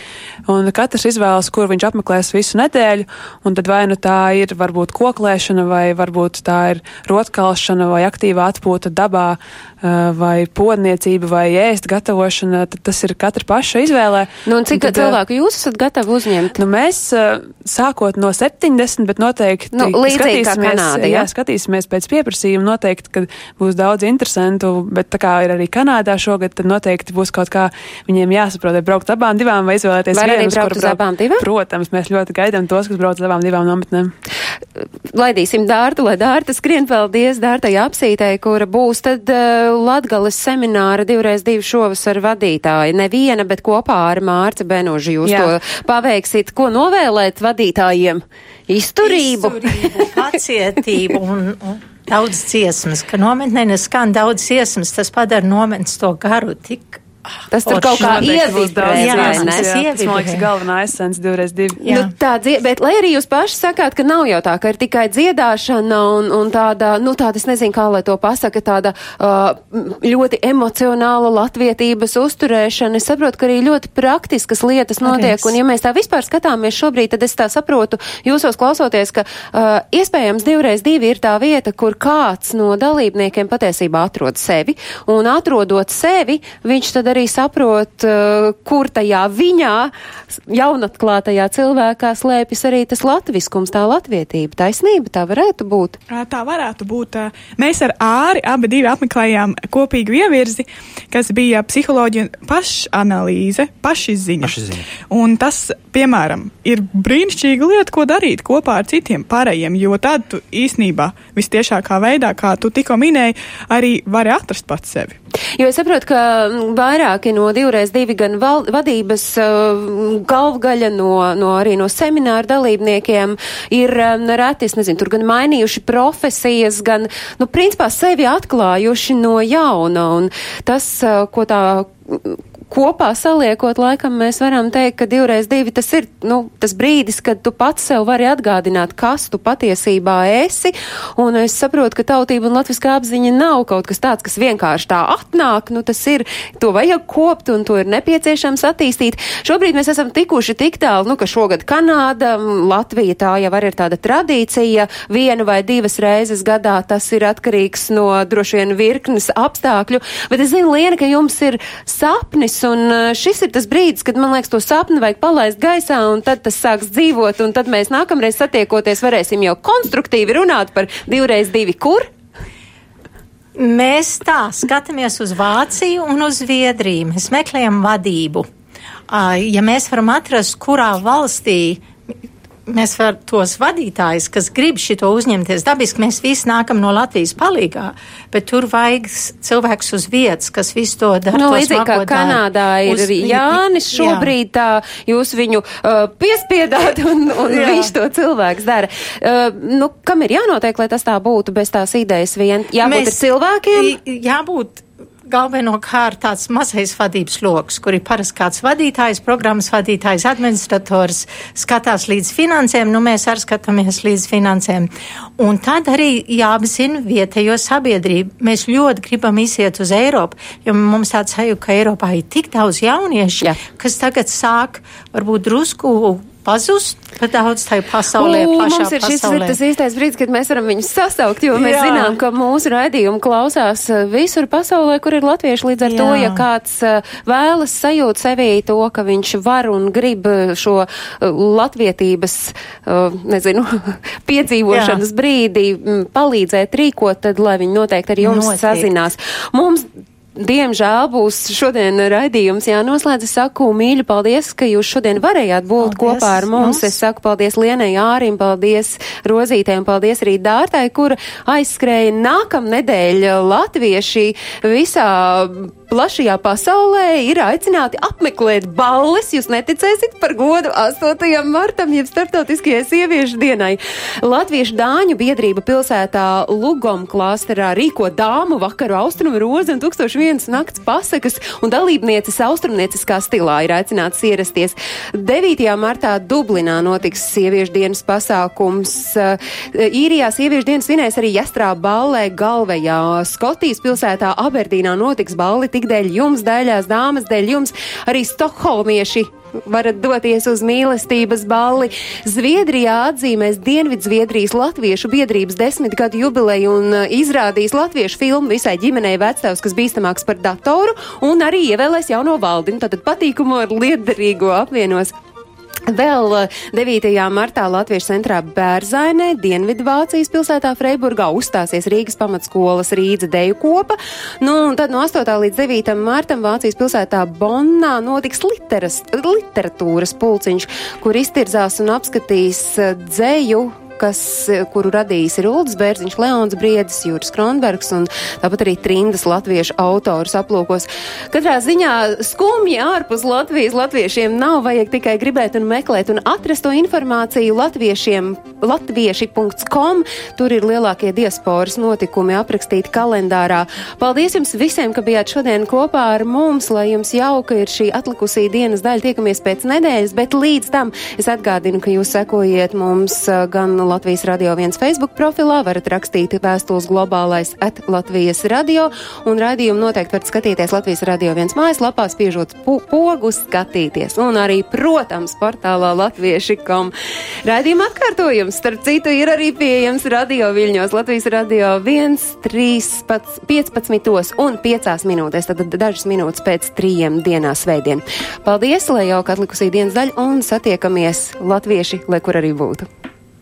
Speaker 14: un katrs izvēlas, kur viņš apmeklēs visu nedēļu, un tad vai nu tā ir varbūt koklēšana, vai varbūt tā ir rotkalšana, vai aktīvā atpūta dabā, uh, vai podniecība, vai ēst gatavošana, tad tas ir katra paša izvēlē.
Speaker 7: Nu, un cik un tad, cilvēku jūs esat gatavi uzņemt?
Speaker 14: Nu, mēs sākot no 70, bet noteikti
Speaker 7: nu, skatīsimies, Kanāda,
Speaker 14: jā? Jā, skatīsimies pēc pieprasījuma. Noteikti, ka būs daudz interesantu, bet tā kā ir arī Kanādā šogad, tad noteikti būs kaut kā viņiem jāsaprot, vai braukt abām divām vai izvēlēties
Speaker 7: vai
Speaker 14: vienu,
Speaker 7: kur braukt. Abām divām?
Speaker 14: Protams, mēs ļoti gaidām tos, kas brauc uz abām divām nometnēm.
Speaker 7: Laidīsim dārtu, lai dārta skrien paldies dārtai apsītei, kura būs tad uh, Latgales semināra divreiz divu šovasar vadītāja. Neviena, bet kopā ar Mārci Benožu jūs Jā. to paveiksit. Ko novēlēt vadītājiem? Izturību,
Speaker 6: Izturību pacietību un, un daudz dziesmas, ka nometnē neskan daudz dziesmas, tas padara nometnes to garu tik
Speaker 7: Tas tur kaut kā ievibrē.
Speaker 14: Jā, jā, tas, jā, man liekas galvenā esence divreiz divi.
Speaker 7: Nu, tā, bet lai arī jūs paši sakāt, ka nav jau tā, ka ir tikai dziedāšana un, un tāda, nu tāda, es nezinu, kā lai to pasaka, tāda uh, ļoti emocionāla latvietības uzturēšana. Es saprotu, ka arī ļoti praktiskas lietas notiek. Arī. Un ja mēs tā vispār skatāmies šobrīd, tad es tā saprotu, jūsos klausoties, ka uh, iespējams divreiz divi ir tā vieta, kur kāds no dalībniekiem patiesībā atrod sevi. Un atrodot sevi, viņš tad arī arī saprot, eh, kur tajā viņā, jaunatklātajā cilvēkā slēpjas arī tas latviskums, tā latvietība. Taisnība tā varētu būt.
Speaker 11: Tā varētu būt. Mēs ar Āri abi divi apmeklējām kopīgu ievirzi, kas bija psiholoģija pašanalīze, pašizziņa. pašizziņa. Un tas, piemēram, ir brīnišķīga lieta, ko darīt kopā ar citiem pārējiem, jo tad tu īsnībā vistiešākā veidā, kā tu tikko minēji, arī vari atrast pats sevi.
Speaker 7: Jo es saprotu, ka vairāki no divreiz divi gan val, vadības uh, galvgaļa no, no arī no semināru dalībniekiem ir um, reti, es nezinu, tur gan mainījuši profesijas, gan, nu, principā sevi atklājuši no jauna. Un tas, uh, ko tā kopā saliekot, laikam mēs varam teikt, ka divreiz divi tas ir nu, tas brīdis, kad tu pats sev vari atgādināt, kas tu patiesībā esi. Un es saprotu, ka tautība un latviskā apziņa nav kaut kas tāds, kas vienkārši tā atnāk. Nu, tas ir, to vajag kopt un to ir nepieciešams attīstīt. Šobrīd mēs esam tikuši tik tālu, nu, ka šogad Kanāda, Latvija tā jau arī ir tāda tradīcija. Vienu vai divas reizes gadā tas ir atkarīgs no droši vien virknes apstākļu. Bet es zinu, Liena, ka jums ir sapnis sapnis, un šis ir tas brīdis, kad man liekas, to sapni vajag palaist gaisā, un tad tas sāks dzīvot, un tad mēs nākamreiz satiekoties varēsim jau konstruktīvi runāt par divreiz divi kur.
Speaker 6: Mēs tā skatāmies uz Vāciju un uz Zviedriju. Mēs meklējam vadību. Ja mēs varam atrast, kurā valstī mēs varam tos vadītājus, kas grib šito uzņemties, dabiski mēs visi nākam no Latvijas palīgā, bet tur vajag cilvēks uz vietas, kas visu to dara.
Speaker 7: Nu, līdzīgi kā Kanādā ir uz, Jānis šobrīd, jā. tā jūs viņu uh, piespiedāt un, un viņš to cilvēks dara. Uh, nu, kam ir jānotiek, lai tas tā būtu bez tās idejas vien? Jābūt mēs, cilvēkiem?
Speaker 6: Jābūt galvenokārt tāds mazais vadības lokus, kur ir parasti kāds vadītājs, programmas vadītājs, administrators, skatās līdz finansēm, nu mēs arī skatāmies līdz finansēm. Un tad arī jāapzina vietējo sabiedrību. Mēs ļoti gribam iziet uz Eiropu, jo mums tāds sajūta, ka Eiropā ir tik daudz jauniešu, Jā. kas tagad sāk varbūt drusku pazust, bet daudz tajā pasaulē. U,
Speaker 7: mums ir šis pasaulē. tas īstais brīdis, kad mēs varam viņus sasaukt, jo mēs Jā. zinām, ka mūsu raidījumu klausās uh, visur pasaulē, kur ir latvieši. Līdz ar Jā. to, ja kāds uh, vēlas sajūt sevī to, ka viņš var un grib uh, šo latvietības, nezinu, piedzīvošanas Jā. brīdi palīdzēt rīkot, tad lai viņi noteikti ar jums Notiek. sazinās. Mums Diemžēl būs šodien raidījums jānoslēdz. Es saku mīļi paldies, ka jūs šodien varējāt būt paldies, kopā ar mums. mums. Es saku paldies Lienai Ārim, paldies Rozītēm, paldies arī Dārtai, kura aizskrēja nākamnedēļ latvieši visā plašajā pasaulē ir aicināti apmeklēt balles. Jūs neticēsiet par godu 8. martam, jeb starptautiskajai sieviešu dienai. Latviešu dāņu biedrība pilsētā Lugom klāsterā rīko dāmu vakaru austrumu rozi un 1001 nakts pasakas, un dalībnieces austrumnieciskā stilā ir aicināts ierasties. 9. martā Dublinā notiks sieviešu dienas pasākums. Īrijā sieviešu dienas svinēs arī Jastrā ballē galvējā. Skotijas pilsētā Aberdīnā notiks balli tik dēļ jums, daļās dāmas, dēļ jums arī stokholmieši varat doties uz mīlestības balli. Zviedrijā atzīmēs Dienvidzviedrijas Latviešu biedrības desmitgadu jubileju un uh, izrādīs latviešu filmu visai ģimenei vecstāvs, kas bīstamāks par datoru, un arī ievēlēs jauno valdi. Tātad patīkumu ar liederīgo apvienos. Vēl 9. Eh, martā Latviešu centrā Bērzainē, Dienvidvācijas pilsētā Freiburgā uzstāsies Rīgas pamatskolas Rīdza deju kopa. Nu, un tad no 8. līdz 9. martam Vācijas pilsētā Bonnā notiks literas, literatūras pulciņš, kur iztirzās un apskatīs eh, dzēju kas, eh, kuru radījis ir Ulds Bērziņš, Leons Briedis, Jūras Kronbergs un tāpat arī trindas latviešu autors aplūkos. Katrā ziņā skumji ārpus Latvijas latviešiem nav vajag tikai gribēt un meklēt un atrast to informāciju latviešiem latvieši.com. Tur ir lielākie diasporas notikumi aprakstīti kalendārā. Paldies jums visiem, ka bijāt šodien kopā ar mums, lai jums jauka ir šī atlikusī dienas daļa. Tiekamies pēc nedēļas, bet līdz tam es atgādinu, ka jūs sekojiet mums eh, gan Latvijas radio viens Facebook profilā, varat rakstīt vēstules globālais at Latvijas radio, un raidījumu noteikti varat skatīties Latvijas radio viens mājaslapā, spiežot pogu skatīties, un arī, protams, portālā latvieši.com. Raidījuma atkārtojums, starp citu, ir arī pieejams radio viļņos Latvijas radio 1, 3, 15 un 5 minūtēs, tad dažas minūtes pēc trījiem dienā svētdien. Paldies, lai jauka atlikusī dienas daļa, un satiekamies latvieši, lai kur arī būtu.